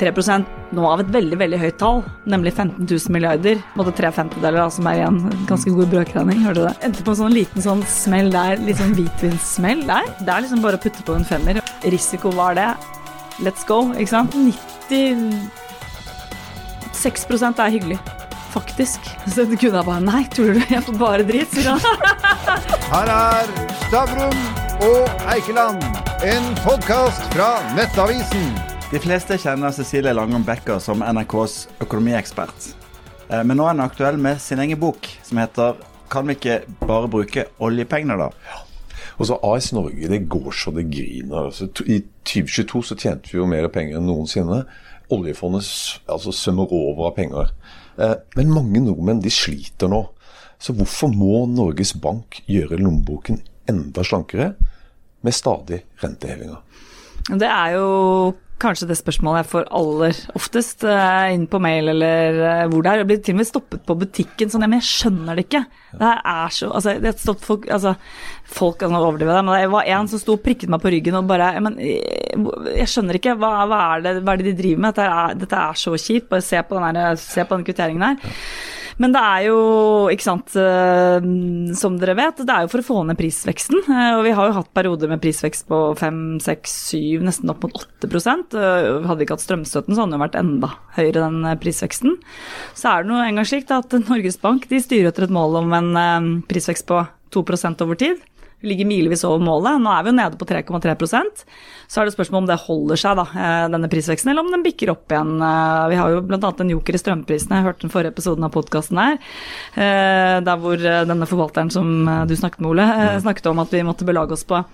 3 nå av et veldig veldig høyt tall, nemlig 15 000 milliarder. Måtte tre femtedeler, som er igjen ganske god brøkregning. Hørte du det? Endte på en sånn liten sånn smell der, litt sånn hvitvinssmell der. Det er liksom bare å putte på en femmer. Risiko var det. Let's go, ikke sant? 96% er hyggelig. Faktisk. Så du kunne bare Nei, tror du jeg får bare drit, sier han. Her er Stavrum og Eikeland, en podkast fra Nettavisen. De fleste kjenner Cecilie Langholm Becker som NRKs økonomiekspert. Eh, Men nå er hun aktuell med sin egen bok som heter 'Kan vi ikke bare bruke oljepengene', da? Og så AS Norge, det går så det griner. Altså, I 2022 så tjente vi jo mer penger enn noensinne. Oljefondet altså, sømmer over av penger. Eh, men mange nordmenn de sliter nå. Så hvorfor må Norges Bank gjøre lommeboken enda slankere med stadig rentehevinger? Det er jo kanskje det spørsmålet jeg får aller oftest eh, inn på mail eller eh, hvor det er. Jeg blir til og med stoppet på butikken sånn, ja, men jeg skjønner det ikke. Det her er så Altså, det er folk altså, Folk kan overdrive det, men det var en som sto og prikket meg på ryggen og bare men, eh, Jeg skjønner ikke. Hva, hva, er det, hva er det de driver med? Dette er, dette er så kjipt. Bare se på den, her, se på den kvitteringen her. Men det er jo, ikke sant, eh, som dere vet, det er jo for å få ned prisveksten. Eh, Og vi har jo hatt perioder med prisvekst på 5, 6, 7, nesten opp mot 8 Eh, Hadde vi ikke hatt strømstøtten, så hadde den jo vært enda høyere, den prisveksten. Så er det nå engang slik at Norges Bank de styrer etter et mål om en prisvekst på 2% over tid. Vi ligger milevis over målet. Nå er vi jo nede på 3,3% Så er det spørsmål om det holder seg, da, eh, denne prisveksten, eller om den bikker opp igjen. Eh, Vi har jo bl.a. en joker i strømprisene. Jeg hørte den forrige episoden av podkasten her. eh, Der hvor denne forvalteren som du snakket med, Ole, eh, snakket om at vi måtte belage oss på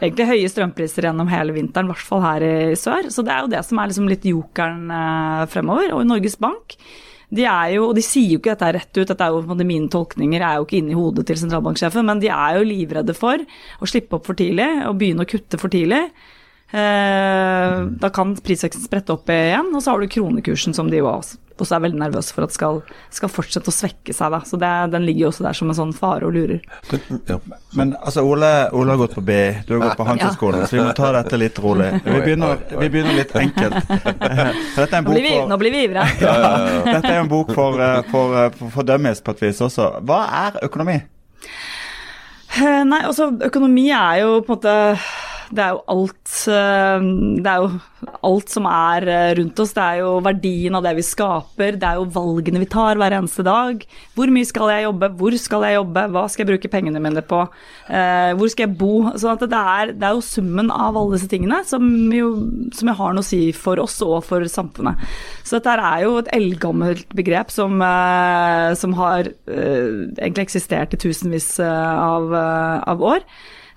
egentlig høye strømpriser gjennom hele vinteren, i hvert fall her i sør. Så det er jo det som er liksom litt jokeren fremover. Og i Norges Bank de er jo, og de sier jo ikke dette rett ut, dette er jo på en mine tolkninger, er jo ikke inne i hodet til sentralbanksjefen, men de er jo livredde for å slippe opp for tidlig og begynne å kutte for tidlig. Eh, da kan prisveksten sprette opp igjen, og så har du kronekursen som de jo også, også er veldig nervøse for at skal, skal fortsette å svekke seg. Da. Så det, den ligger jo også der som en sånn fare og lurer. Ja. Men altså, Ole, Ole har gått på B, du har gått på Handelshøyskolen, så vi må ta dette litt rolig. Vi begynner, vi begynner litt enkelt. Dette er en Nå blir vi, for nå blir vi ivrige. Dette er en bok for, eh, for, eh, for, for dummies på et vis også. Hva er økonomi? Eh, Nei, altså økonomi er jo på en måte det er jo alt eh, Det er jo alt som er eh, rundt oss. Det er jo verdien av det vi skaper. Det er jo valgene vi tar hver eneste dag. Hvor mye skal jeg jobbe? Hvor skal jeg jobbe? Hva skal jeg bruke pengene mine på? Eh, hvor skal jeg bo? Sånn at det er, det er jo summen av alle disse tingene som jo, som jo har noe å si for oss og for samfunnet. Så dette er jo et eldgammelt begrep som, som har egentlig eksistert i tusenvis av, av år.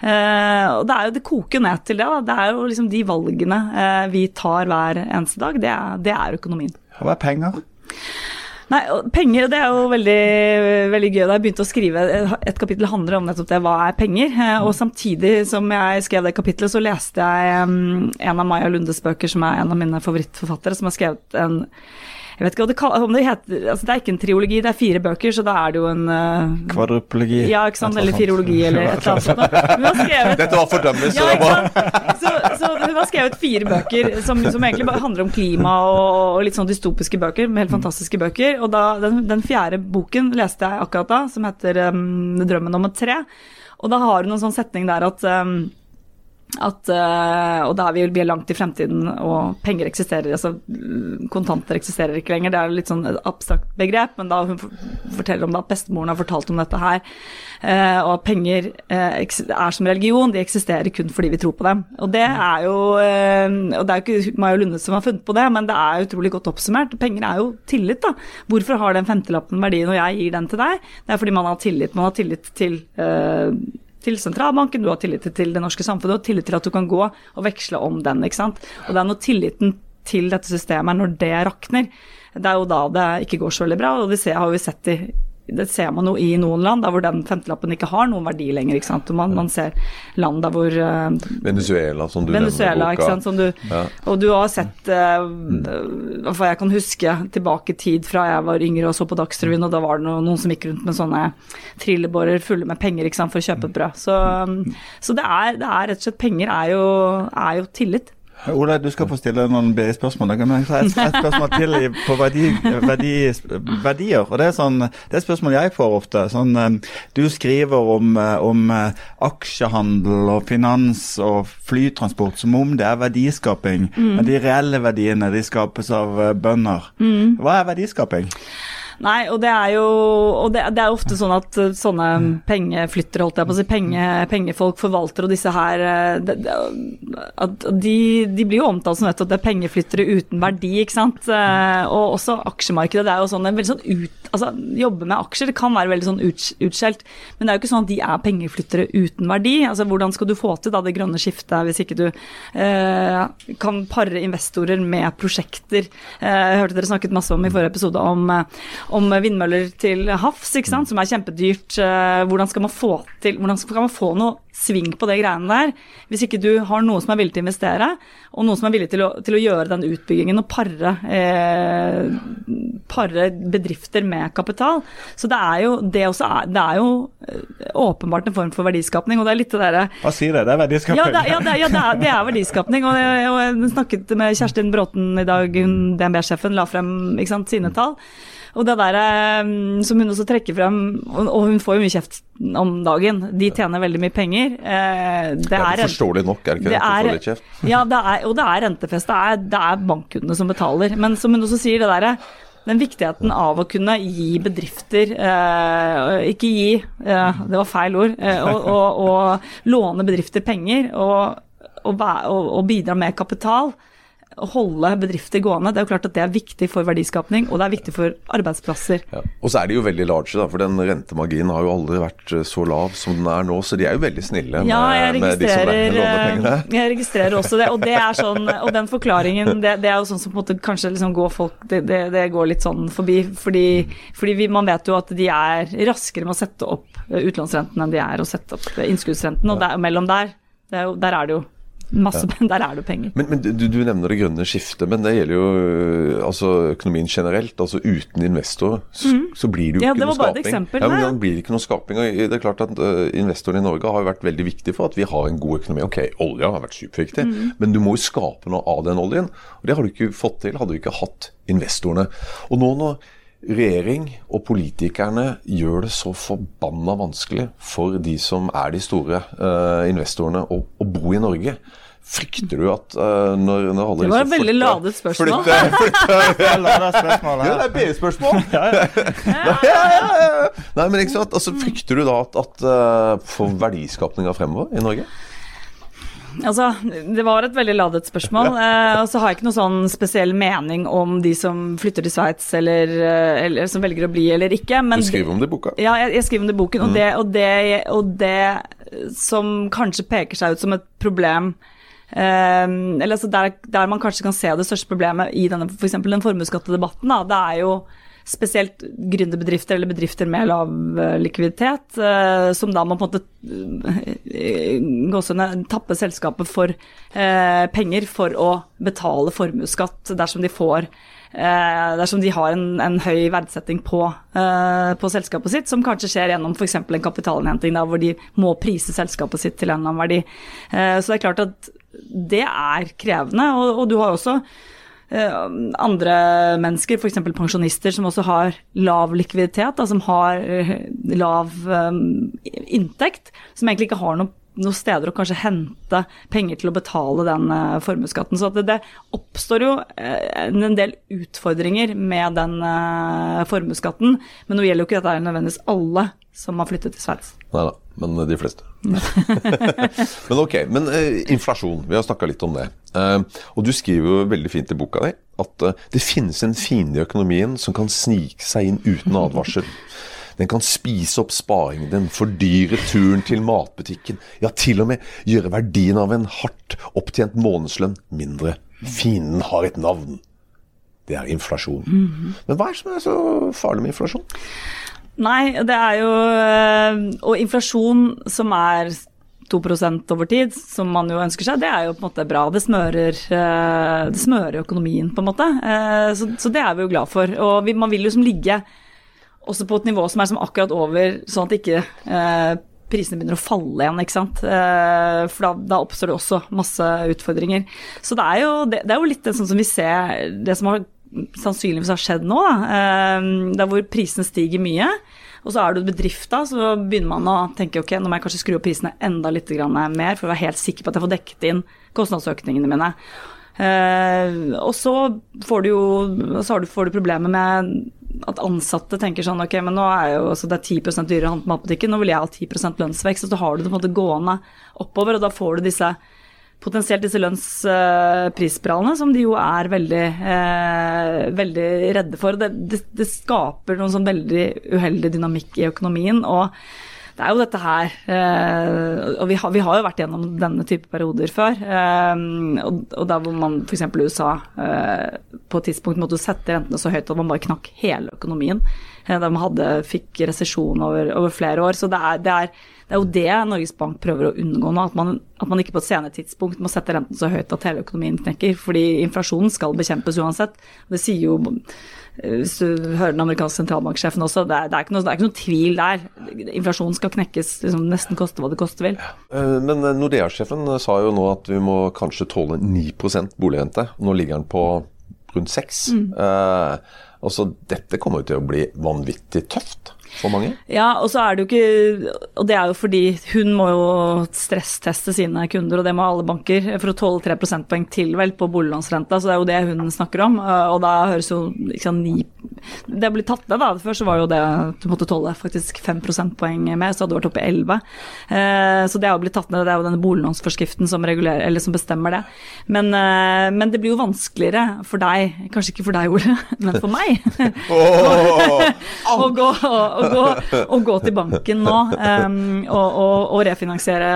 Eh, og det, er jo, det koker ned til det. Da. Det er jo liksom de valgene eh, vi tar hver eneste dag. Det er, det er økonomien. Hva er penger? Nei, Penger det er jo veldig, veldig gøy. Da jeg begynte å skrive Et kapittel handler om nettopp det, hva er penger? Eh, Og samtidig som jeg skrev det kapittelet, så leste jeg um, en av Maja Lundes bøker, som er en av mine favorittforfattere, som har skrevet en jeg vet ikke hva det, kaller, om det heter altså Det er ikke en triologi, det er fire bøker, så da er det jo en uh, Kvadrupologi? Ja, ikke sant, eller firologi, eller et eller annet sånt. Dette var fordømmelig, ja, så det var- Så, så hun har skrevet fire bøker som, som egentlig bare handler om klima og, og litt sånn dystopiske bøker, med helt fantastiske bøker. Og da, den, den fjerde boken leste jeg akkurat da, som heter um, 'Drømmen om et tre'. Og da har hun en sånn setning der at um, at, eh, og da er vi, er langt i fremtiden, og penger eksisterer, altså mm, kontanter eksisterer ikke lenger. Det er litt sånn abstrakt begrep, men da hun forteller om det at bestemoren har fortalt om dette her, eh, og at penger eh, er som religion, de eksisterer kun fordi vi tror på dem. Og det er jo og det er jo ikke Maja Lunde som har funnet på det, men det er utrolig godt oppsummert. Penger er jo tillit, da. Hvorfor har den femtelappen verdi når jeg gir den til deg? Det er fordi man har tillit. Man har tillit til eh, til sentralbanken, du har tillit til det norske samfunnet, har tillit til at du kan gå og veksle om den. ikke sant? Og det er når tilliten til dette systemet når det rakner, det er jo da det ikke går så veldig bra. Og det har vi sett i det ser man jo i noen land hvor den femtelappen ikke har noen verdi lenger. ikke sant? Man, man ser land der hvor uh, Venezuela, som du Venezuela, nevner i ikke sant. Som du, Ja. Og du har sett uh, For jeg kan huske tilbake tid fra jeg var yngre og så på Dagsrevyen, og da var det noen, noen som gikk rundt med sånne trillebårer fulle med penger ikke sant, for å kjøpe brød. Så, um, så det, er, det er rett og slett Penger er jo, er jo tillit. Ole, du skal få stille noen BI-spørsmål. Men jeg har et, et spørsmål til på verdi, verdi, verdier. og Det er sånn, det er et spørsmål jeg får ofte. Sånn, eh, du skriver om, eh, om eh, aksjehandel og finans og flytransport som om det er verdiskaping. Men de reelle verdiene de skapes av bønder. Mm. Hva er verdiskaping? Nei, og det er jo og det, det er ofte sånn at uh, sånne pengeflyttere, holdt jeg på å si, penge, pengefolk, forvalter og disse her det, at de, de blir jo omtalt som nettopp det er pengeflyttere uten verdi, ikke sant. Uh, Og også aksjemarkedet. Det er jo sånn, en veldig sånn ut, altså Jobbe med aksjer det kan være veldig sånn ut, utskjelt, men det er jo ikke sånn at de er pengeflyttere uten verdi. Altså Hvordan skal du få til da det grønne skiftet hvis ikke du eh, kan pare investorer med prosjekter? Eh, jeg hørte dere snakket masse om i forrige episode om eh, om vindmøller til havs, ikke sant? som er kjempedyrt. Eh, Hvordan skal man få til, hvordan skal man få noe sving på det greiene der, hvis ikke du har noe som er villig til å investere, og noe som er villig til å, til å gjøre den utbyggingen og pare, eh, pare bedrifter med kapital. Så det er jo det også er, det er jo eh, åpenbart en form for verdiskapning, og det er litt det derre Hva sier det? Det er verdiskapning? ja, det, ja, det, ja det, er, det er verdiskapning. Og jeg, og jeg snakket med Kjerstin Bråten i dag, DNB-sjefen, la frem sant, sine tall. Og det der eh, som hun også trekker frem, og hun får jo mye kjeft om dagen, de tjener veldig mye penger. Eh, Det er Forståelig nok, er det ikke det? du litt kjeft? ja, det er, og det er rentefest. Det er, det er bankkundene som betaler. Men som hun også sier, det derre den viktigheten av å kunne gi bedrifter eh, Ikke gi, eh, det var feil ord. Eh, og, og, og låne bedrifter penger og, og, og, og bidra med kapital. Holde bedrifter gående. Det er jo klart at det er viktig for verdiskapning, og det er viktig for arbeidsplasser. Ja. Og så er de jo veldig large, da, for den rentemarginen har jo aldri vært eh, så lav som den er nå. Så de er jo veldig snille Ja, med, med de som registrerer, låner pengene. eh, jeg registrerer også det. Og det er sånn, og den forklaringen, det, det er jo sånn som på en måte kanskje liksom går folk det, det, det går litt sånn forbi. Fordi, fordi vi, man vet jo at de er raskere med å sette opp eh, utlånsrenten enn de er å sette opp innskuddsrenten. Og der, mellom der, det er jo, der er det jo masse Der er det penger. Men, men du, du nevner det grønne skiftet, men det gjelder jo øh, altså økonomien generelt. altså Uten investorer så, så blir det jo Mhm. Ja, ikke det noe skaping. eksempel, ja, men det blir ikke noe skaping. og det er klart at uh, Investorene i Norge har jo vært veldig viktige for at vi har en god økonomi. Ok, olja har vært superviktig, mm. men du må jo skape noe av den oljen. og Det har du ikke fått til hadde du ikke hatt investorene. Og nå når regjering og politikerne gjør det så forbanna vanskelig for de som er de store uh, investorene, å, å bo i Norge. Frykter du at uh, når, når alle Det var et veldig ladet spørsmål. Flytte, flytte, deg spørsmål ja, her. det er BI-spørsmål! ja, ja, ja. Nei, men ikke sant? Altså, Frykter du da at, at uh, for verdiskapninga fremover i Norge? Altså, det var et veldig ladet spørsmål. Eh, og så har jeg ikke noe sånn spesiell mening om de som flytter til Sveits, eller, eh, eller som velger å bli eller ikke. Men Du skriver om det i boka. Ja, jeg, jeg skriver om det i boken, og, det, og, det, og det som kanskje peker seg ut som et problem eh, eller altså der, der man kanskje kan se det største problemet i denne, for eksempel den formuesskattedebatten, det er jo spesielt gründerbedrifter eller bedrifter med lav eh, likviditet, eh, som da må på en måte eh, tappe selskapet for penger for å betale formuesskatt dersom de får dersom de har en, en høy verdsetting på, på selskapet sitt, som kanskje skjer gjennom f.eks. en kapitalinnhenting, hvor de må prise selskapet sitt til en eller annen verdi. Så det er klart at det er krevende, og, og du har også andre mennesker, f.eks. pensjonister, som også har lav likviditet, da, som har eh, lav um, inntekt, som egentlig ikke har noe noen steder å kanskje hente penger til å betale den formuesskatten. Så det, det oppstår jo eh, en del utfordringer med den formuesskatten. Men nå gjelder jo ikke dette nødvendigvis alle som har flyttet til Sveits. Nei da, men de fleste. men ok, men eh, inflasjon. Vi har snakka litt om det. Eh, og du skriver jo veldig fint i boka di at eh, det finnes en fiende i økonomien som kan snike seg inn uten advarsel. Den kan spise opp sparingen din, fordyre turen til matbutikken, ja, til og med gjøre verdien av en hardt opptjent månedslønn mindre. Fienden har et navn. Det er inflasjon. Men hva er det som er så farlig med inflasjon? Nei, det er jo eh, Og inflasjon som er 2% over tid, som man jo ønsker seg, det er jo på en måte bra. Det smører, eh, det smører økonomien, på en måte. Eh, Så, det er vi jo glad for. Og man vil jo som ligge også på et nivå som er som akkurat over, sånn at ikke prisene begynner å falle igjen, ikke sant. For da, da oppstår det også masse utfordringer. Så det er jo, det, det er jo litt sånn som vi ser Det som har, sannsynligvis har skjedd nå, da. Eh, der hvor prisene stiger mye. Og så er du bedrift, da, så begynner man å tenke ok, nå må jeg kanskje skru opp prisene enda litt mer for å være helt sikker på at jeg får dekket inn kostnadsøkningene mine. Uh, og så får du jo så du, får du problemet med at ansatte tenker sånn ok, men nå er jo altså det er 10 dyrere å handle på matbutikken, nå vil jeg ha 10 lønnsvekst. Og så har du det på en måte gående oppover, og da får du disse potensielt disse lønnsprisspiralene, uh, som de jo er veldig, eh, veldig redde for. Det, det, det skaper noen sånn veldig uheldig dynamikk i økonomien. og det er jo dette her eh, Og vi har, vi har, jo vært gjennom denne type perioder før. Eh, og, der hvor man f.eks. USA eh, på et tidspunkt måtte sette rentene så høyt at man bare knakk hele økonomien. Der man hadde, fikk resesjon over, over, flere år. Så det er, det, er, det er, jo det Norges Bank prøver å unngå nå. At man, at man ikke på et senere tidspunkt må sette renten så høyt at hele økonomien knekker. Fordi inflasjonen skal bekjempes uansett. Det sier jo Eh, hvis du hører den amerikanske sentralbanksjefen også, det er, det er, ikke, noe, det er ikke noe tvil der. Inflasjonen skal knekkes, liksom, nesten koste hva det koste vil. Eh, men eh, Nordea-sjefen sa jo nå at vi må kanskje tåle 9% boligrente. Nå ligger den på rundt 6 mm. eh, altså, Dette kommer jo til å bli vanvittig tøft for mange? Ja, og så er det jo ikke Og det er jo fordi hun må jo stressteste sine kunder, og det må alle banker, for å tåle 3 prosentpoeng til vel på boliglånsrenta. Så det er jo det hun snakker om. Og da høres jo liksom ni Det blir tatt ned, da. Før så var jo det du måtte tåle faktisk 5 prosentpoeng med, så hadde du vært oppe i 11. Eh, så det er jo blitt tatt ned. Det er jo denne boliglånsforskriften som, som bestemmer det. Men, eh, men, det blir jo vanskeligere for deg, kanskje ikke for deg, Ole, men for meg, å gå å, å gå, å gå til banken nå og, og, og, refinansiere,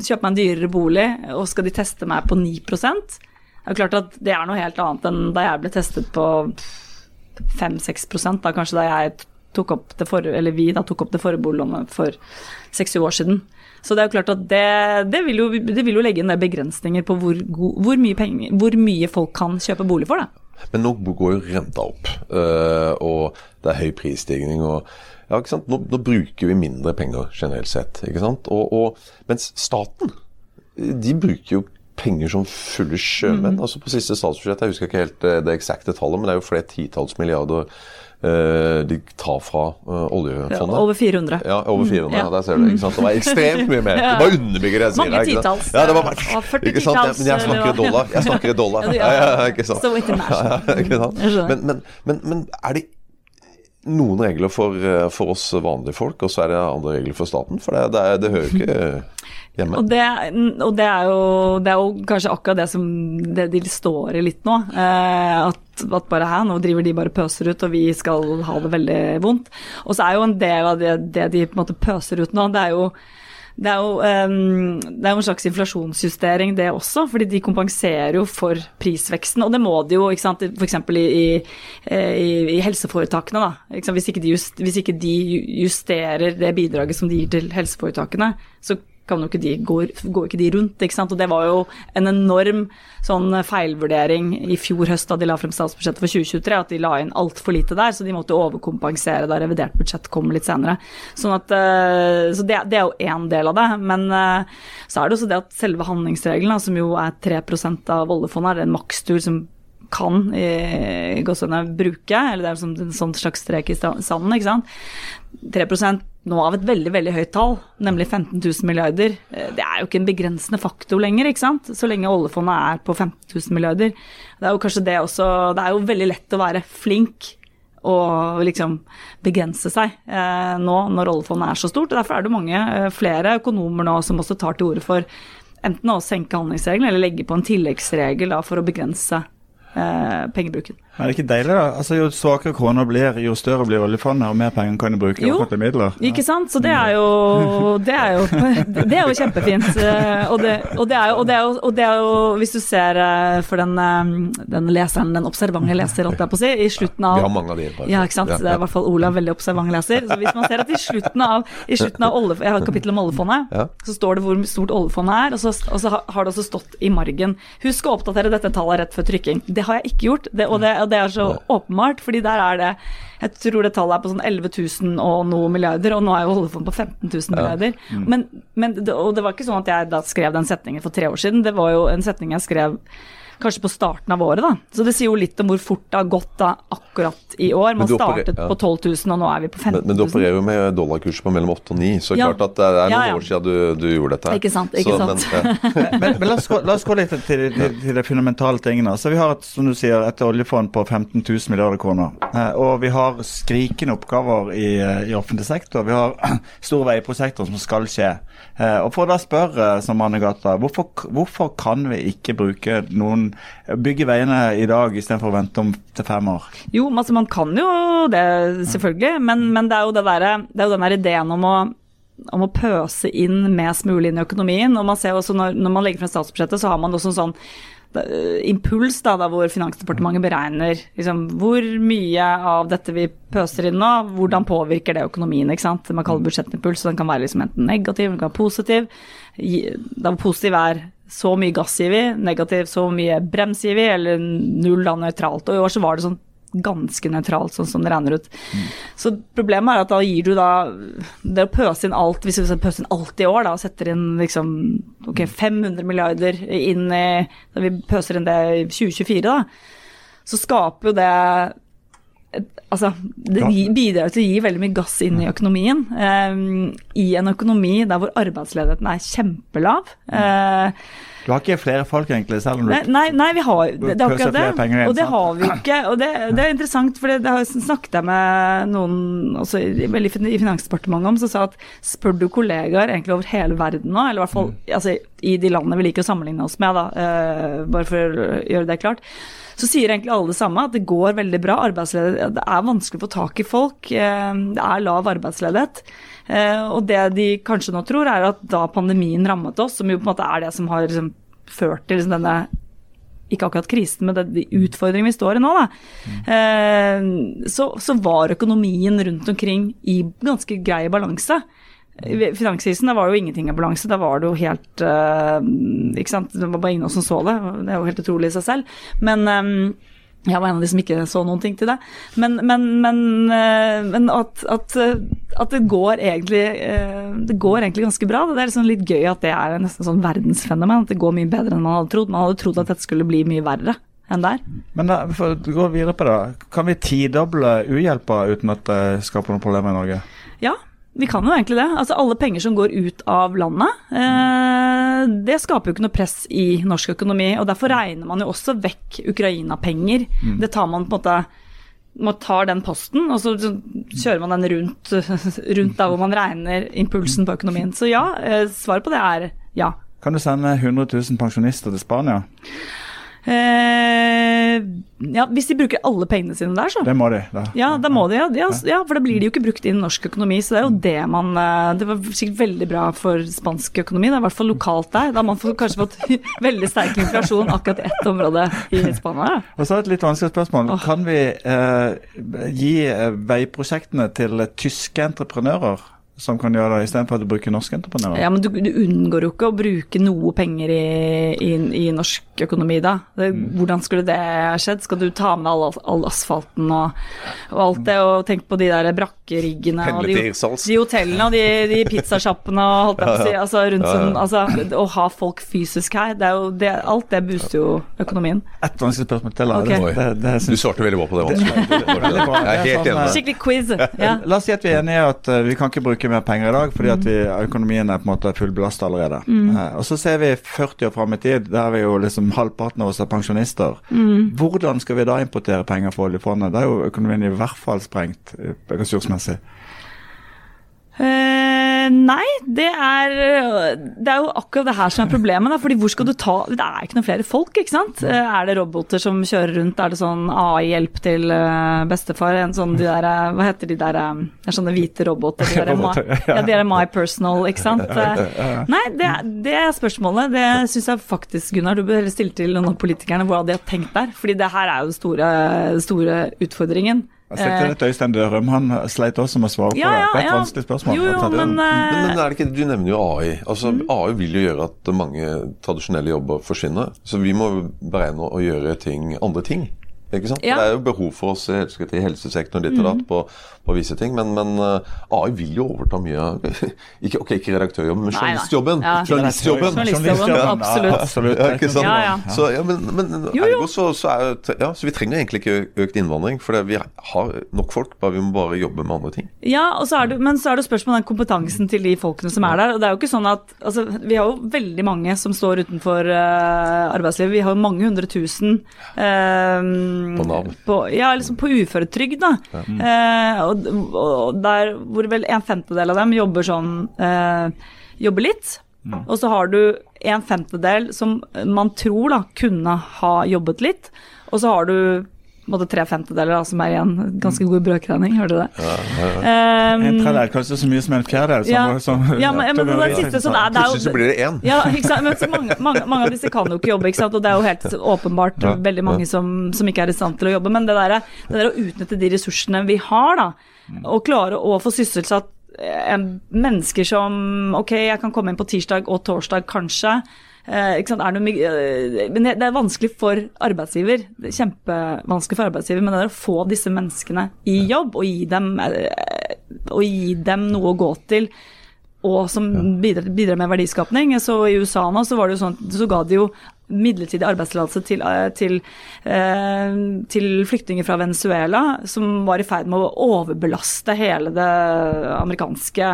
kjøpe meg en dyrere bolig, og skal de teste meg på 9 Det er klart at det er noe helt annet enn da jeg ble testet på 5-6 da kanskje da jeg tok opp det for, eller vi da tok opp det forrige boliglånet for 6-7 år siden. Så det er jo klart at det, det, vil, jo, det vil, jo, legge inn begrensninger på hvor, hvor, mye penger, hvor mye folk kan kjøpe bolig for. da. Men nå går jo renta opp, øh, og det er høy prisstigning. og ja, ikke sant? Nå, nå, bruker vi mindre penger generelt sett. ikke sant? Og, og, mens staten, de bruker jo penger som fulle sjømenn. Mm. altså På siste statsbudsjett, jeg husker ikke helt øh, det eksakte tallet, men det er jo flere titalls milliarder uh, de tar fra uh, oljefondet. Ja, over 400. Ja, over 400, ja. ja der ser du. ikke sant? Det var ekstremt mye mer. Det bare underbygger det jeg sier. Mange titalls. Ja, det var bare, 40 ikke sant? Men jeg snakker i dollar. Jeg snakker i dollar. ja, ja, ikke sant? So international. Ikke sant? Men, men, men, men er det noen regler for, eh, for, oss vanlige folk, og så er det andre regler for staten? For det, det, det hører jo ikke hjemme. Og, det, og det, er jo, det, er jo, kanskje akkurat det som det de står i litt nå. Eh, at, at, bare her, nå driver de bare pøser ut, og vi skal ha det veldig vondt. Og så er jo en del av det, det de på en måte pøser ut nå, det er jo det er, jo, um, det er jo en slags inflasjonsjustering, det også, fordi de kompenserer jo for prisveksten. Og det må de jo, ikke sant, f.eks. I, i, i, i helseforetakene. da, hvis ikke, just, hvis, ikke de justerer det bidraget som de gir til helseforetakene, så kan jo ikke de, går, går ikke de rundt. ikke sant? Og det var jo en enorm sånn feilvurdering i fjor høst da de la frem statsbudsjettet for 2023, at de la inn altfor lite der, så de måtte overkompensere da revidert budsjett kom litt senere. Sånn at, eh, så det, det er jo én del av det. Men eh, så er det også det at selve handlingsregelen, som jo er 3% av oljefondet, er en makstur som kan i, i bruke, eller det er som en sånn slags strek i sanden, ikke sant. 3 nå av et veldig veldig høyt tall, nemlig 15 000 milliarder. Eh, det er jo ikke en begrensende faktor lenger, ikke sant? så lenge oljefondet er på 15 000 milliarder. Det er jo kanskje det også Det er jo veldig lett å være flink og liksom begrense seg eh, nå når oljefondet er så stort. Derfor er det mange, eh, flere økonomer nå som også tar til orde for enten å senke handlingsregelen eller legge på en tilleggsregel da, for å begrense eh, pengebruken. Er det ikke deilig, da? Altså, Jo svakere kroner blir, jo større blir oljefondet, og mer penger kan du bruke i offentlige midler. Ikke sant. Så det er jo, det er jo, det er jo kjempefint. Og det, og, det er jo, og det, er jo, hvis du ser eh, for den, eh, den leseren, den observante leser, holdt jeg på å si, i slutten av Vi har mange av de. Ja, ikke sant. Det er i hvert fall Olav, veldig observant leser. Så hvis man ser at i slutten av, i slutten av olje, jeg har et kapittel om oljefondet, så står det hvor stort oljefondet er, og så, og så, har det også stått i margen. Husk å oppdatere dette tallet rett før trykking. det har jeg ikke gjort. Det, og, det, og det er så åpenbart, fordi der er det Jeg tror det tallet er på sånn 11 000 og noe milliarder, og nå er jo oljefondet på 15 000 milliarder. Men, men og det var ikke sånn at jeg da skrev den setningen for tre år siden, det var jo en setning jeg skrev kanskje på starten av året, da. Så det sier jo litt om hvor fort det har gått da akkurat i år. Man Men startet ja. på 12 000, og nå er vi på 15 000. men du opererer jo med dollarkurser på mellom 8 og 9, så Ja. klart at det er noen Ja, ja. år siden du, du gjorde dette. her. Ikke sant, ikke så, sant. Men, ja. men, men la, oss gå, la oss gå litt til, til, til de fundamentale tingene. Så Vi har et, som du sier, et oljefond på 15 000 milliarder kroner. Eh, og vi har skrikende oppgaver i, i offentlig sektor. Vi har store veiprosjekter som skal skje. Eh, og for å da spørre, som Anne Gata, hvorfor, hvorfor kan vi ikke bruke noen bygge veiene i dag istedenfor å vente om til fem år? Jo, altså man kan jo det, selvfølgelig, men, men det er jo, det der, det er jo den der ideen om å om å pøse inn mest mulig inn i økonomien. og man ser også Når, når man legger frem statsbudsjettet, så har man også en sånn impuls da, da hvor Finansdepartementet beregner liksom, hvor mye av dette vi pøser inn nå, hvordan påvirker det økonomien. ikke sant? Man kaller budsjettimpuls, så den kan være liksom enten negativ eller positiv. Da positiv er så mye gass gir vi, negativ så mye brems gir vi, eller null da nøytralt. Og i år så var det sånn ganske nøytralt, sånn som det regner ut. Så problemet er at da gir du da Det å pøse inn alt, hvis vi pøser inn alt i år, da, og setter inn liksom ok, 500 milliarder inn i Da vi pøser inn det i 2024, da, så skaper jo det et, altså, det bidrar til å gi veldig mye gass inn i økonomien. eh, I en økonomi der hvor arbeidsledigheten er kjempelav. Eh, Du har ikke flere folk, egentlig, selv om du Nei, nei, vi har det, er akkurat det. penger Og det har vi ikke. Og det, det er interessant, for det, det har jeg snakket jeg med noen også i, i Finansdepartementet om, som sa at spør du kollegaer egentlig over hele verden nå, eller i hvert fall altså, i de landene vi liker å sammenligne oss med, da, uh, bare for å gjøre det klart, så sier egentlig alle det samme, at det går veldig bra. Det er vanskelig å få tak i folk. eh, Det er lav arbeidsledighet. Eh, Og det de kanskje nå tror, er at da pandemien rammet oss, som jo på en måte er det som har liksom ført til liksom denne ikke akkurat krisen, men de utfordringene vi står i nå, da, eh, så, så var økonomien rundt omkring i ganske grei balanse. Finanskrisen da var jo ingenting av balanse, da var det jo helt eh, Ikke sant, det var bare ingen som så det, det er jo helt utrolig i seg selv. Men eh, jeg var en av de som ikke så noen ting til det. Men, men, men, eh, men at, at, at det går egentlig Det går egentlig ganske bra. Det er liksom litt gøy at det er nesten sånn verdensfenomen. At det går mye bedre enn man hadde trodd. Man hadde trodd at dette skulle bli mye verre enn det er. Men da, for å gå videre på det, kan vi tidoble uhjelpa uten at det skaper noen problemer i Norge? Ja, vi kan jo egentlig det. Altså Alle penger som går ut av landet, eh, det skaper jo ikke noe press i norsk økonomi. og Derfor regner man jo også vekk Ukraina-penger. Det tar man på en måte man tar den posten, og så så kjører man den rundt, rundt der hvor man regner impulsen på økonomien. Så ja, eh, svaret på det er ja. Kan du sende 100 000 pensjonister til Spania? Eh, ja, Hvis de bruker alle pengene sine der, så. Det må de. da. Ja, da må de, ja, ja, ja, for da blir de jo ikke brukt inn i norsk økonomi. Så det er jo det man eh, Det var sikkert veldig bra for spansk økonomi, det er i hvert fall lokalt der. Da har man kanskje fått veldig sterk inflasjon akkurat i ett område i Spania. Og så et litt vanskelig spørsmål. Kan vi eh, gi eh, veiprosjektene til tyske entreprenører som kan gjøre det, istedenfor at du bruker norske entreprenører? Ja, men du, du unngår jo ikke å bruke noe penger i, i, i norsk økonomi da. Det, hvordan skulle det skjedd? Skal du ta med all, all asfalten og, og alt det, og tenk på de der brakkeriggene og de, de hotellene og de, de pizzasjappene og holdt jeg på å si, altså rundt som altså, Å ha folk fysisk her, det er jo det, alt det booster jo økonomien. Et vanskelig spørsmål til. da. Det, Du svarte veldig bra på det. Jeg er helt sånn, enig. Skikkelig quiz. Ja. La oss si at vi er enige i at eh, vi kan ikke bruke mer penger i dag fordi at vi, økonomien er på en måte fullbelasta allerede. Eh, og så ser vi 40 år fram i tid, der er vi jo liksom halvparten av oss er pensjonister. Hvordan skal vi da importere penger fra oljefondet? Da er jo økonomien i hvert fall sprengt eh, ressursmessig. Eh, nei, det er, det er jo akkurat det her som er problemet. Da, fordi hvor skal du ta Det er ikke noen flere folk, ikke sant? Eh, er det roboter som kjører rundt? Er det sånn AI-hjelp til eh, bestefar? En sånn de der, eh, Hva heter de der eh, Det er sånne hvite roboter. De der, my, ja. de er My Personal, ikke sant? Eh, Nei, det, det er spørsmålet. Det syns jeg faktisk, Gunnar, du bør stille til noen av politikerne hva de har tenkt der. Fordi det her er jo den store, store utfordringen. Jeg det Øystein Dørum, han sleit også med å svare på Ja, ja, Det er et ja. vanskelig spørsmål. Jo, jo, det. men, Men, eh, men er det ikke, Du nevner jo AI. Altså, Mm. AI vil jo gjøre at mange tradisjonelle jobber forsvinner. Så vi må beregne å gjøre ting, andre ting. Ikke sant? Ja. Det er jo behov for oss i helsesektoren ditt og datt på, på visse ting, men, men eh, AI vil jo overta mye av ikke, Ok, ikke redaktørjobben, men journalistjobben. Ja. Journalistjobben. Journalistjobben, absolutt. absolutt. Ja, ikke sant? Ja, ja. Så, men, men Jo, jo. ergo så, så, er, ja, så vi trenger egentlig ikke økt innvandring, for vi har nok folk, bare vi må bare jobbe med andre ting. Ja, og så er det, men så er det spørsmål om den kompetansen til de folkene som er der. og det er jo ikke sånn at, altså, Vi har jo veldig mange som står utenfor uh, arbeidslivet. Vi har jo mange hundre tusen eh, På Nav. På, ja, liksom på uføretrygd. da. Eh, og, og der hvor vel en femtedel av dem jobber sånn eh, Jobber litt. Og så har du en femtedel som man tror da kunne ha jobbet litt. Og så har du måte, tre femtedeler da, som er igjen. Ganske god brøkregning, hørte du det? Um, En tredjedel, kanskje så mye som en fjerdedel. Ja, som, ja, men, men det siste så det er, det er Plutselig så blir det én. ja, ikke sant? Men så mange, mange, mange av disse kan jo ikke jobbe, ikke sant? og det er jo helt åpenbart Ja, veldig mange som, som ikke er i stand til å jobbe. Men det der, det der å utnytte de ressursene vi har, da, og klare å få sysselsatt eh, mennesker som Ok, jeg kan komme inn på tirsdag og torsdag, kanskje. Eh, eh, men det er vanskelig for arbeidsgiver. Det er kjempevanskelig for arbeidsgiver, men det er å få disse menneskene i jobb og gi dem, eh, og gi dem noe å gå til og som bidrar, bidrar med verdiskapning. Så I USA nå så var det jo sånn, så ga de jo midlertidig arbeidstillatelse til, til, til flyktninger fra Venezuela, som var i ferd med å overbelaste hele det amerikanske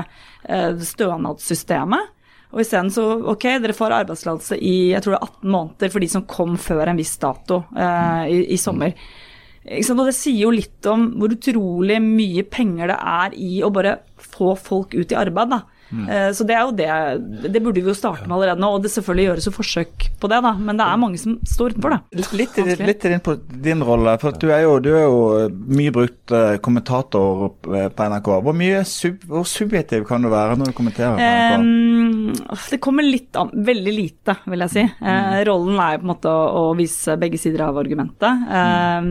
stønadssystemet. Og isteden så ok, dere får arbeidstillatelse i jeg tror det er 18 måneder for de som kom før en viss dato eh, i, i sommer. Og det sier jo litt om hvor utrolig mye penger det er i å bare få folk ut i arbeid. da. Eh, Så det er jo det Det burde vi jo starte med allerede nå, og det selvfølgelig gjøres jo forsøk på det, da. Men det er mange som står utenfor, da. Litt, litt, inn på din rolle. for Du er jo, du er jo mye brukt eh, kommentator eh, på NRK. Hvor mye sub, hvor subjektiv kan du være når du kommenterer på NRK? Eh, det kommer litt an Veldig lite, vil jeg si. Mm. rollen er på en måte å, å vise begge sider av argumentet. Eh,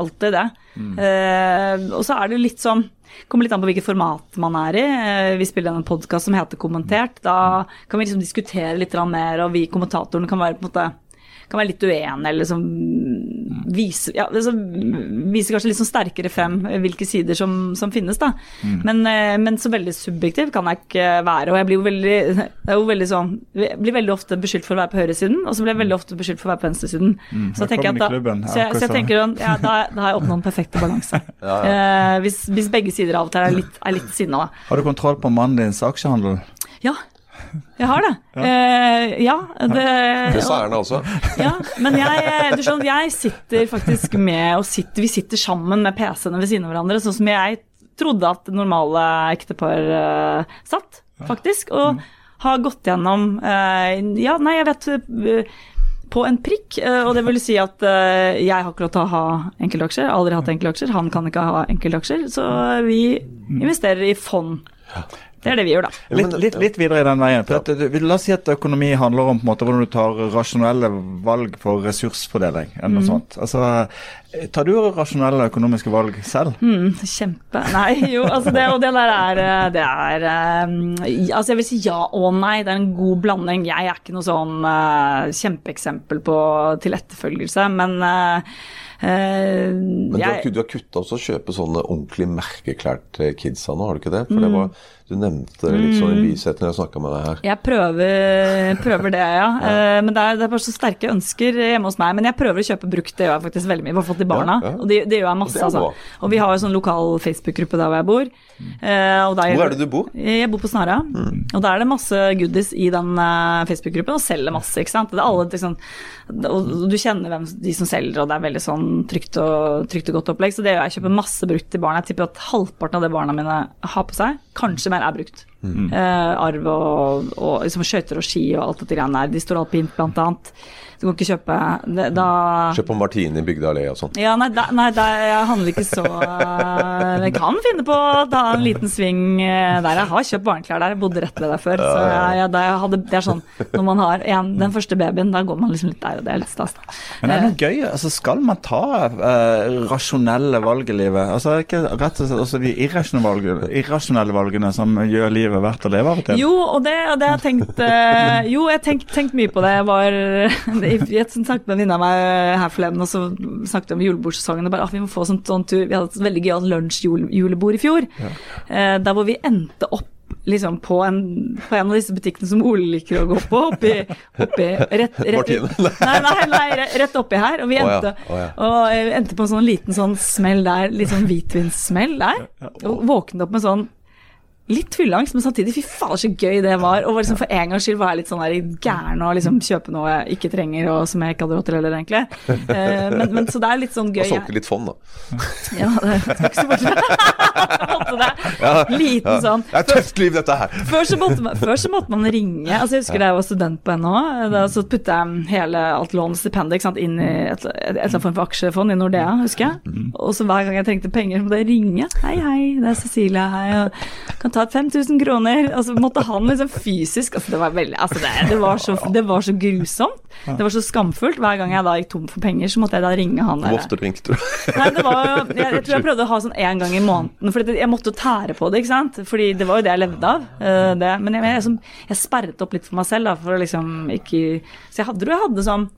alltid det. Eh, og så er det litt sånn Kommer litt an på hvilket format man er i. Eh, Vi spiller en podkast som heter Kommentert. Da kan vi liksom diskutere litt mer, og vi kommentatorene kan være på en måte kan være litt uenig, eller liksom vise, ja, altså, vise kanskje litt sånn sterkere frem hvilke sider som, som finnes, da. Men, eh, men så veldig subjektiv kan jeg ikke være. Og jeg blir jo veldig, jo veldig sånn, jeg blir veldig ofte beskyldt for å være på høyresiden, og så blir jeg veldig ofte beskyldt for å være på venstresiden. så jeg da. Ja, så jeg, så jeg tenker at ja, da, da har jeg oppnådd den perfekte balanse. Eh, hvis, hvis begge sider av og til er litt, er litt sinna, da. Har du kontroll på mannen dins aksjehandel? Ja. Jeg har det. Eh, ja, det sa Erna også. ja, men jeg, du skjønner, jeg sitter faktisk med og sitter, Vi sitter sammen med PC-ene ved siden av hverandre, sånn som jeg trodde at normale ektepar uh, satt, faktisk. Og har gått gjennom uh, Ja, nei, jeg vet på en prikk, og det vil si at jeg har ikke lov til å ha enkeltaksjer. Aldri hatt enkeltaksjer. Han kan ikke ha enkeltaksjer. Så vi investerer i fond. Det er det vi gjør, da. Litt, litt, litt videre i den veien. At, la oss si at økonomi handler om på en måte hvordan du tar rasjonelle valg for ressursfordeling. eller noe sånt. Altså, Tar du rasjonelle økonomiske valg selv? Mm, kjempe Nei, jo, altså det, og det der er eh, Det er eh, Altså, jeg vil si ja og nei. Det er en god blanding. Jeg er ikke noe sånn uh, kjempeeksempel på til etterfølgelse, men uh, eh, Men du har, jeg, du har kutta også å kjøpe sånne ordentlig merkeklær til kidsa nå, har du ikke det? For det var, Du nevnte litt sånn i bisetningen jeg snakka med deg her. jeg prøver, prøver det, ja. ja. men det er, det er bare så sterke ønsker hjemme hos meg. Men jeg prøver å kjøpe brukt, det gjør jeg faktisk veldig mye. I hvert fall til barna. Ja, ja. Og det, det gjør jeg masse, altså. Og vi har jo sånn lokal Facebook-gruppe der hvor jeg bor. Eh, der- Hvor er det du bor? Jeg bor på Snarøya, og da er det masse goodies i den eh, Facebook-gruppen, og selger masse, ikke sant. Det er alle, liksom, og du kjenner hvem de som selger, og det er veldig sånn trygt og, trygt og godt opplegg. Så det gjør jeg. Jeg kjøper masse brukt til barna. Jeg tipper at halvparten av det barna mine har på seg, kanskje mer, er brukt. Eh, arv og, og liksom skøyter og ski og alt dette greiene der. De står alpint, blant annet. Du kan ikke kjøpe det, Da Kjøp på Martini Bygde allé og sånn. ja, nei, da, nei da, jeg handler ikke så eh, Jeg kan finne på å ta en liten sving eh, der. Jeg har kjøpt barneklær der, jeg bodde rett ved der før. Så jeg, jeg, da jeg hadde, det er sånn når man har en, den første babyen, da går man liksom litt der, og det er litt stas. Men det er noe gøy? Altså, skal man ta eh, rasjonelle valg i livet? Altså, ikke rett og slett også de irrasjonelle valgene, irrasjonelle valgene som gjør livet verdt å leve av og til? Jo, og det, og det jeg tenkt eh, Jo, jeg har tenkt, mye på det. Jeg var Jeg snakket med en venninne av meg her forleden, og så snakket vi om julebordsesongen. Og bare, ah, vi må få sånn, sånn tur. Vi hadde et veldig gøyalt lunsjjulebord i fjor. ja. der hvor vi endte opp liksom på en, på en av disse butikkene som Ole liker å gå på, oppi, oppi rett, rett, nei, nei, nei, rett oppi her. Og vi Å ja, endte, ja. og endte på en sånn liten sånn smell der, litt sånn hvitvinssmell der. Og våknet opp med sånn litt fylleangst, men samtidig fy faen så gøy det var. Og liksom for en gangs skyld var jeg litt sånn der gæren og liksom kjøpe noe jeg ikke trenger, og som jeg ikke hadde råd til heller, egentlig. Eh, men, men så det er litt sånn gøy. Og solgte litt fond, da. Ja, det skal ikke se bort fra. Liten sånn. Det er et tøft liv, dette her. Før så, måtte man, så måtte man ringe. altså Jeg husker da jeg var student på NHO, Da så putta jeg hele alt lån og stipendet inn i et, et, eller annet form for aksjefond i Nordea, husker jeg. Og så hver gang jeg trengte penger, måtte jeg ringe. Hei, hei, det er Cecilie her. Og kan ta 5000 kroner. Og så måtte han liksom fysisk altså Det var veldig, altså det, det, var så, det var så grusomt. Det var så skamfullt. Hver gang jeg da gikk tom for penger, så måtte jeg da ringe han Hvor ofte ringte du? Nei, det var jo jeg, jeg tror jeg prøvde å ha sånn én gang i måneden, for jeg måtte jo tære på det, ikke sant. Fordi det var jo det jeg levde av. eh, det. Men jeg, jeg, som- jeg sperret opp litt for meg selv, da, for å liksom ikke Så jeg hadde, jeg hadde sånn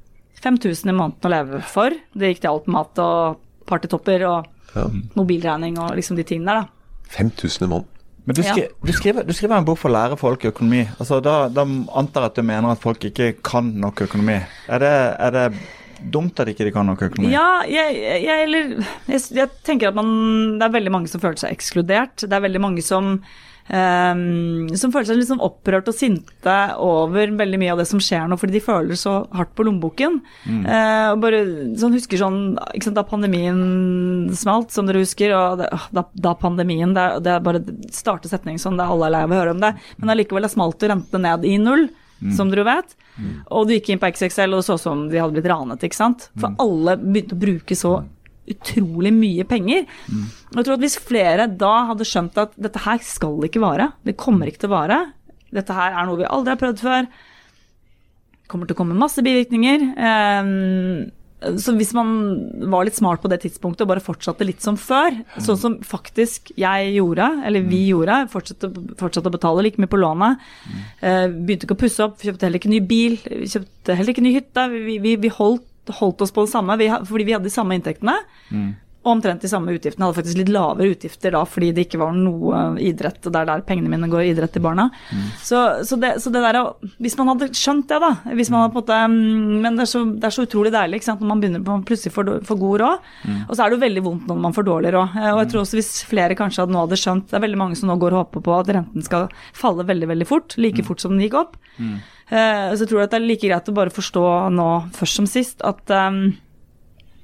5000 i måneden å leve for. Det gikk til alt mat og partytopper og Ja. mobilregning og liksom de tingene der, da. 5000 i måneden. Men du, skri, du, skriver, du skriver en bok for å lære folk økonomi. Altså, da, da antar jeg at du mener at folk ikke kan nok økonomi. Er det, er det dumt at ikke de kan nok økonomi? Ja, jeg, jeg, eller, jeg, jeg tenker at man, det er veldig mange som føler seg ekskludert. Det er veldig mange som, ehm, som føler seg sånn opprørt og sinte over veldig mye av det som skjer nå, fordi de føler så hardt på lommeboken. Eh, og bare sånn husker sånn sant, Da pandemien smalt, som dere husker, og det, da, da pandemien Det, det er bare starte setning sånn, det er alle er lei av å høre om det, men allikevel det smalt og rentene ned i null. Som dere vet. Og du gikk inn på XXL og det så ut som de hadde blitt ranet. ikke sant? For alle begynte å bruke så utrolig mye penger. Og jeg tror at Hvis flere da hadde skjønt at dette her skal ikke vare, det kommer ikke til å vare, dette her er noe vi aldri har prøvd før, kommer til å komme masse bivirkninger. Eh, så hvis man var litt smart på det tidspunktet og bare fortsatte litt som før, sånn som faktisk jeg gjorde, eller vi gjorde, fortsatte, fortsatte å betale like mye på lånet, eh, begynte ikke å pusse opp, kjøpte heller ikke ny bil, kjøpte heller ikke ny hytte, vi, vi, vi holdt, holdt oss på det samme vi, fordi vi hadde de samme inntektene. Og omtrent de samme utgiftene. Hadde faktisk litt lavere utgifter da fordi det ikke var noe idrett, og det er der pengene mine går idrett til barna. Så, så, det, så det der Hvis man hadde skjønt det, da hvis man hadde på en måte, mm, Men det er, så, det er så utrolig deilig ikke sant, når man begynner på plutselig får, får god råd. Og så er det jo veldig vondt når man får dårlig råd. Eh, Og jeg tror også hvis flere kanskje hadde nå hadde skjønt Det er veldig mange som nå går og håper på at renten skal falle veldig, veldig fort. Like fort som den gikk opp. Mm. Så jeg tror at det er like greit å bare forstå nå først som sist at um,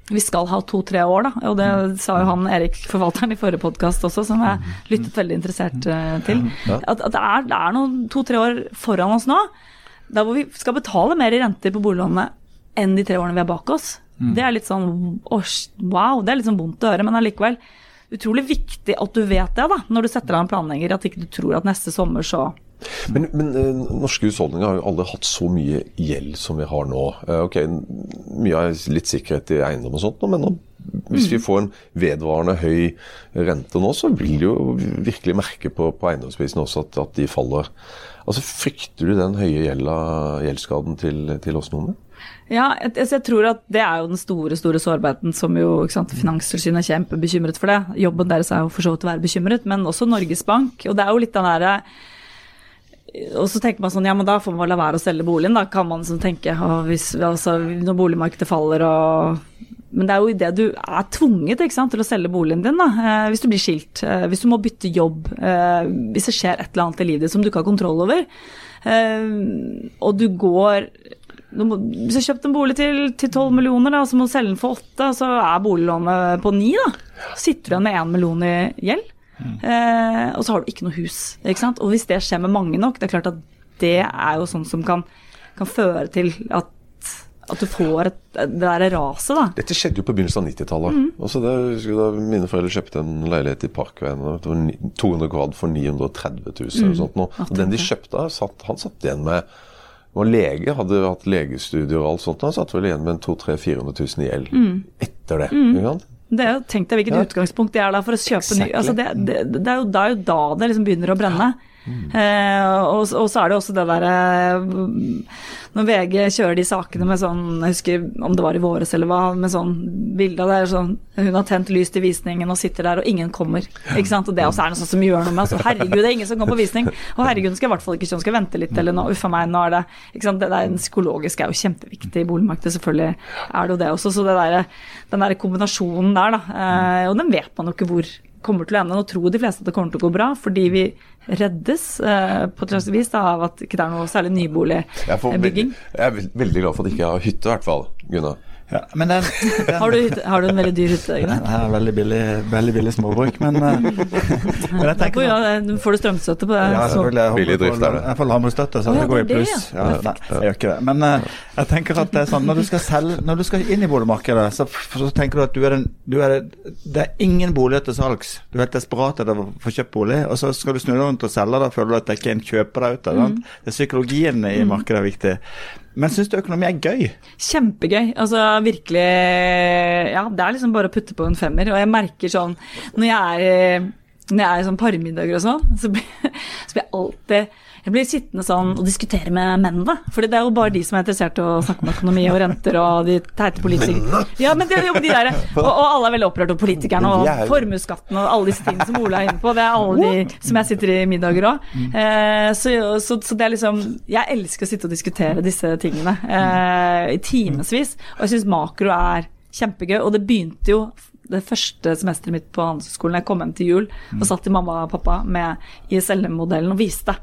vi skal ha to-tre år, da. Og det sa jo han Erik, forvalteren, i forrige podkast også, som jeg lyttet veldig interessert eh, til. At, at det er, det er noen to-tre år foran oss nå, der hvor vi skal betale mer i renter på boliglånene enn de tre årene vi har bak oss. Det er litt sånn wow, det er litt sånn vondt å høre, men allikevel utrolig viktig at du vet det, da, når du setter deg en planlegger, at ikke du tror at neste sommer så Men, men eh, norske husholdninger har jo aldri hatt så mye gjeld som vi har nå. Eh, ok, Mye er litt sikkerhet i eiendom og sånt, men nå, hvis vi får en vedvarende høy rente nå, så vil jo virkelig merke på, på eiendomsprisene også at, at de faller. Altså, Frykter du den høye gjelda, gjeldsgraden til, til oss nordmenn? Ja, jeg, jeg jeg tror at det er jo den store store sårbarheten som jo ikke sant, Finanstilsynet er kjempebekymret for det. Jobben deres er jo for så vidt å være bekymret, men også Norges Bank. Og det er jo litt den derre og så tenker man sånn, ja men da får man la være å selge boligen, da kan man sånn tenke. Hvis, altså, når boligmarkedet faller og Men det er jo idet du er tvunget sant, til å selge boligen din, da. Eh, hvis du blir skilt, eh, hvis du må bytte jobb, eh, hvis det skjer et eller annet i livet ditt som du ikke har kontroll over, og du går må, hvis du har kjøpt en bolig til, tolv 12 millioner, da, så må du selge den for 8, så er boliglånet på 9, da. Så sitter du igjen med 1 million i gjeld. Eh, og så har du ikke noe hus. ikke? Og hvis det skjer med mange nok, det er klart at det er jo sånn som kan, kan føre til at, at du får et, det derre raset, da. Dette skjedde jo på begynnelsen av 90-tallet. Mm. Altså da mine foreldre kjøpte en leilighet i Parkveien. Det var 200 kvadrat for 930 000 Mm. og sånt. nå. Og den de kjøpte, satt, han satt igjen med var lege, hadde hatt legestudier og alt sånt. Han satt vel igjen med en 200 000-400 000 i gjeld Mm. etter det. sant? Det er jo, Tenk deg hvilket Ja. utgangspunkt det er da for å kjøpe ny altså det, det, det, er jo, da det liksom begynner å brenne. Eh, og, og så er det også det derre Når VG kjører de sakene med sånn Jeg husker om det var i våres eller hva, med sånn bilde av det sånn Hun har tent lys til visningen og sitter der, og ingen kommer. Ikke sant? Og det også er noe sånt som gjør noe med altså, Herregud, det er ingen som kommer på visning. Og herregud, skal i hvert fall ikke sånn, skal vente litt, eller nå, uff a meg, nå er det ikke sant? Det der psykologiske er jo kjempeviktig i boligmarkedet, selvfølgelig er det jo det også. Så det der, den der kombinasjonen der, da, eh, og den vet man jo ikke hvor kommer til å ende. Nå tror de fleste at det kommer til å gå bra, fordi vi reddes eh, på et slags vis av at det ikke er noe særlig nyboligbygging. Jeg, jeg er veldig glad for at jeg ikke har hytte, i hvert fall. Gunnar. Ja, men den, den Har du, har du en veldig dyr hytte? Nei, Det er veldig billig, veldig billig småbruk, men, eh, men jeg tenker På, ja, får du strømstøtte på det? Ja, selvfølgelig. Jeg Billig drift er det. Jeg får landbruksstøtte, så oh, ja, det går i pluss. ja. Ja, nei, jeg gjør ikke det. Men eh, jeg tenker at det er sånn, når du skal, selge, når du skal inn i boligmarkedet, så, så tenker du at du er den, du er, det er ingen boliger til salgs. Du er helt desperat etter å få kjøpt bolig, og så skal du snu deg rundt og selge Da føler du at det ikke er en kjøper der ute. Mm. Det er Psykologien i markedet er viktig. Men syns du økonomi er gøy? Kjempegøy. Altså virkelig Ja, det er liksom bare å putte på en femmer. Og jeg merker sånn Når jeg er, når jeg er sånn parmiddager og sånn, så blir, så blir jeg alltid jeg blir sittende sånn og diskutere med menn, da. Fordi det er jo bare de som er interessert i å snakke om økonomi og renter og de teite politikerne. Ja, men det, jo, de der, og, og alle er veldig opprørt over politikerne og er- formuesskatten og alle disse tingene som Ola er inne på. Det er alle de som jeg sitter i middager òg. Eh, så, så, så det er liksom Jeg elsker å sitte og diskutere disse tingene eh, i timevis. Og jeg syns makro er kjempegøy. Og det begynte jo det første semesteret mitt på Handelshøyskolen. Jeg kom hjem til jul og satt til mamma og pappa med ISLM-modellen og viste.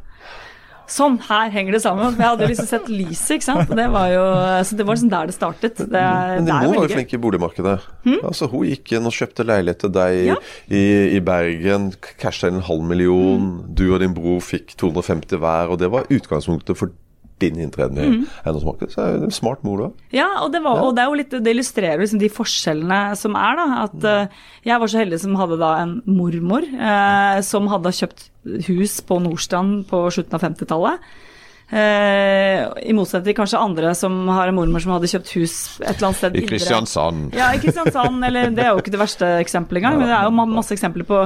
Sånn, her henger det sammen. Jeg hadde jo liksom sett lyset, ikke sant. Det var jo, så det var liksom der det startet. Det, Men din mor var jo flink i boligmarkedet. Altså, hun gikk inn og kjøpte leilighet til deg Ja. i, i Bergen. Casha inn en halv million. Du og din bror fikk 250 hver. Og det var utgangspunktet for din inntreden i eiendomsmarkedet. Så er det en smart mor, da. Ja, og det, var, og det, litt, det illustrerer liksom de forskjellene som er. da, at eh, Jeg var så heldig som hadde da en mormor eh, som hadde kjøpt hus på Nordstrand på slutten av 50-tallet. Eh, I motsetning til kanskje andre som har en mormor som hadde kjøpt hus et eller annet sted I Kristiansand. Ja, i Kristiansand, eller det er jo ikke det verste eksempelet engang, men det er jo masse eksempler på,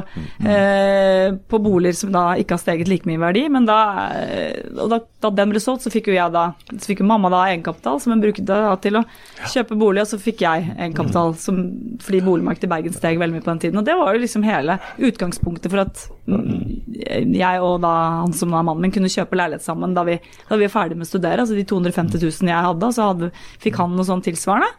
eh, på boliger som da ikke har steget like mye i verdi. Men da, eh, og da, da den ble solgt, så fikk jo jeg da, så fikk jo mamma da egenkapital som hun brukte da til å kjøpe bolig, og så fikk jeg egenkapital som, fordi boligmarkedet i Bergen steg veldig mye på den tiden. Og det var jo liksom hele utgangspunktet for at mm, jeg og da han som var mannen min kunne kjøpe leilighet sammen da vi, da vi var ferdig med å studere. Altså de 250 000 jeg hadde, så hadde, fikk han noe sånn tilsvarende.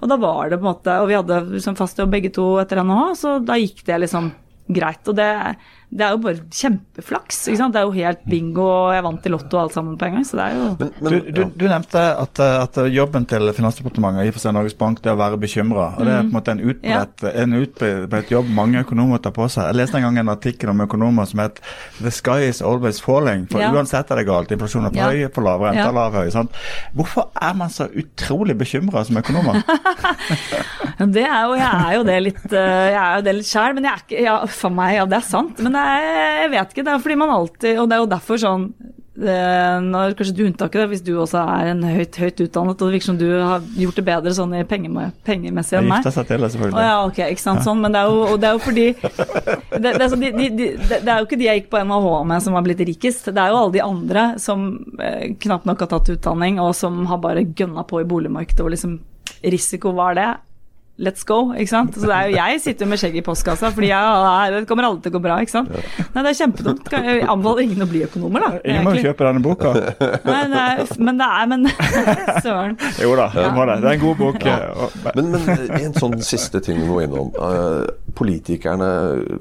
Og da var det på en måte Og vi hadde liksom fast jobb begge to etter NHH, så da gikk det liksom greit. Og det, det er jo bare kjempeflaks. ikke sant? Det er jo helt bingo, og jeg vant i Lotto og alt sammen på en gang. Så det er jo Men, men, Du, du, du nevnte at, at jobben til Finansdepartementet i og for seg Norges Bank det er å være bekymra. Det er på en måte en utbredt, en utbredt jobb mange økonomer tar på seg. Jeg leste en gang en artikkel om økonomer som het 'The sky is always falling'. For Ja. uansett er det galt. Inflasjon er for Ja. høy, for lav, rente Ja. er lav, høy. Sant? Hvorfor er man så utrolig bekymra som økonomer? Det er jo, jeg er jo det litt eh, Jeg er jo det litt sjæl, men jeg er ikke Ja, for meg, ja, det er sant. Men jeg, jeg vet ikke. Det er fordi man alltid Og det er jo derfor sånn når Kanskje du unntaket det, hvis du også er en høyt, høyt utdannet, og det virker som du har gjort det bedre sånn i penge, pengemessig Jeg enn meg. gifta seg til det, selvfølgelig. ja, ok, ikke sant, sånn, men det er jo, og det er jo fordi det, det, er så de, de, de, det det er jo ikke de jeg gikk på NHH med som har blitt rikest, det er jo alle de andre som eh, knapt nok har tatt utdanning, og som har bare gønna på i boligmarkedet, og liksom risiko var det. Let's go, ikke sant. Så det er jo jeg sitter jo med skjegget i postkassa, fordi jeg, det kommer aldri til å gå bra, ikke sant. Nei, det er kjempedumt. Jeg anbefaler ingen å bli økonomer, da. Ingen må kjøpe denne boka. Nei, det er, men det er, men søren. Jo da, det må det. Det er en god bok. Ja. Men, men en sånn siste ting vi må innom. Eh, politikerne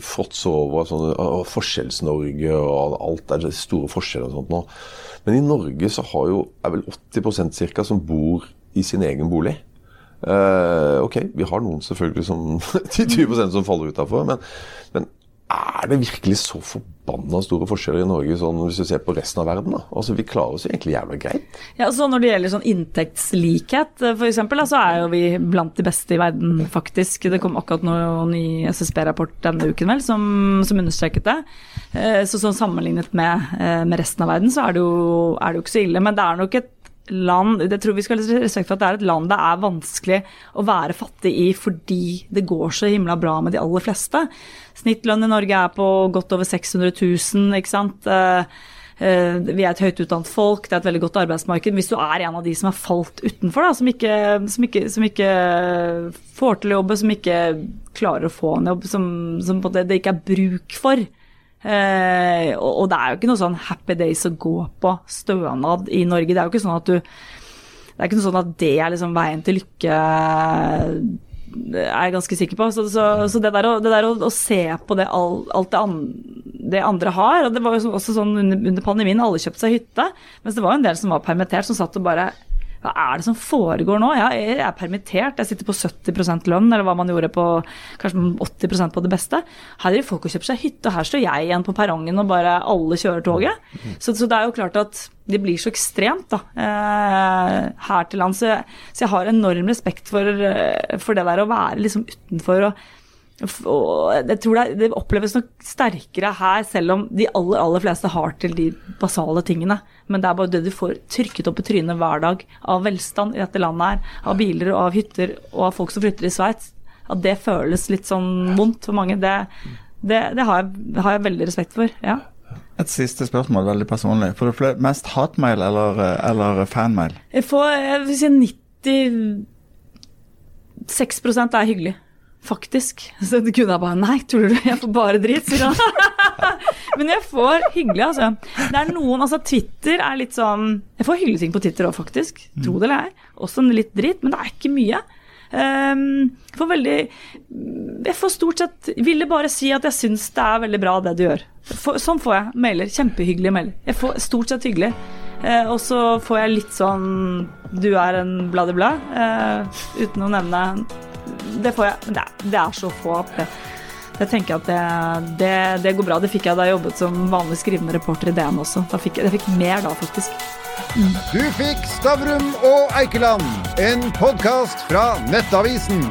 fråtser over sånn, uh, Forskjells-Norge og alt er store forskjeller og sånt nå. Men i Norge så har jo, er vel 80% cirka som bor i sin egen bolig. Eh, ok, vi har noen selvfølgelig som 10-20% som faller utafor, men, men er det virkelig så forbanna store forskjeller i Norge sånn hvis du ser på resten av verden? da? Altså, Vi klarer oss egentlig jævla greit. Ja, så Når det gjelder sånn inntektslikhet, f.eks., så er jo vi blant de beste i verden, faktisk. Det kom akkurat noen ny SSB-rapport denne uken vel, som, som understreket det. Eh, så sånn sammenlignet med, eh, med, resten av verden, så er det, jo, er det jo ikke så ille. Men det er nok et land Jeg tror vi skal ha respekt for at det er et land det er vanskelig å være fattig i fordi det går så himla bra med de aller fleste. Snittlønn i Norge er på godt over 600 000, ikke sant. Eh, eh, vi er et høyt utdannet folk, det er et veldig godt arbeidsmarked. Hvis du er en av de som har falt utenfor, da, som, ikke, som, ikke, som ikke får til å jobbe, som ikke klarer å få en jobb, som, som det ikke er bruk for, Eh, og, og, det er jo ikke noe sånn happy days å gå på stønad i Norge. Det er jo ikke sånn at du Det er ikke noe sånn at det er liksom veien til lykke, er jeg ganske sikker på. Så, så, så det der, å, det der å, å, se på det, alt det, an, det, andre har og Det var jo også sånn under, under pandemien, alle kjøpte seg hytte. Mens det var jo en del som var permittert, som satt og bare hva er det som foregår nå? Ja, jeg er permittert, jeg sitter på 70% lønn, eller hva man gjorde på kanskje 80% på det beste. Her er det folk og kjøper seg hytte, og her står jeg igjen på perrongen og bare alle kjører toget. Så, så, det er jo klart at det blir så ekstremt da, eh, her til lands. Så, så, jeg har enorm respekt for, eh, for det der å være liksom utenfor og og jeg tror det, det, oppleves nok sterkere her, selv om de aller, aller fleste har til de basale tingene. Men det er bare det du får trykket opp i trynet hver dag av velstand i dette landet her, av biler og av hytter og av folk som flytter i Sveits, at det føles litt sånn vondt for mange, det, det, det har, jeg, har, jeg, veldig respekt for. ja. Et siste spørsmål, veldig personlig. Får du mest hatmail eller, eller fanmail? Jeg får jeg vil si 96 er hyggelig faktisk. Så det kunne jeg bare Nei, tror du jeg får bare drit, sier han. Men jeg får hyggelig, altså. Det er noen Altså, Twitter er litt sånn Jeg får hyggelige ting på Twitter òg, faktisk. Tro det eller ei. Også litt dritt, men det er ikke mye. Um, får veldig Jeg får stort sett Ville bare si at jeg syns det er veldig bra, det du gjør. For, sånn får jeg mailer. Kjempehyggelige mailer. Jeg får stort sett hyggelig. Uh, og så får jeg litt sånn Du er en bladibla, uh, uten å nevne det får jeg. Men det, det er så få at det, jeg tenker at det, det, det, går bra. Det fikk jeg da jeg jobbet som vanlig skrivende reporter i DN også. Da fikk jeg, fikk mer da, faktisk. Mm. Du fikk Stavrum og Eikeland, en podkast fra Nettavisen.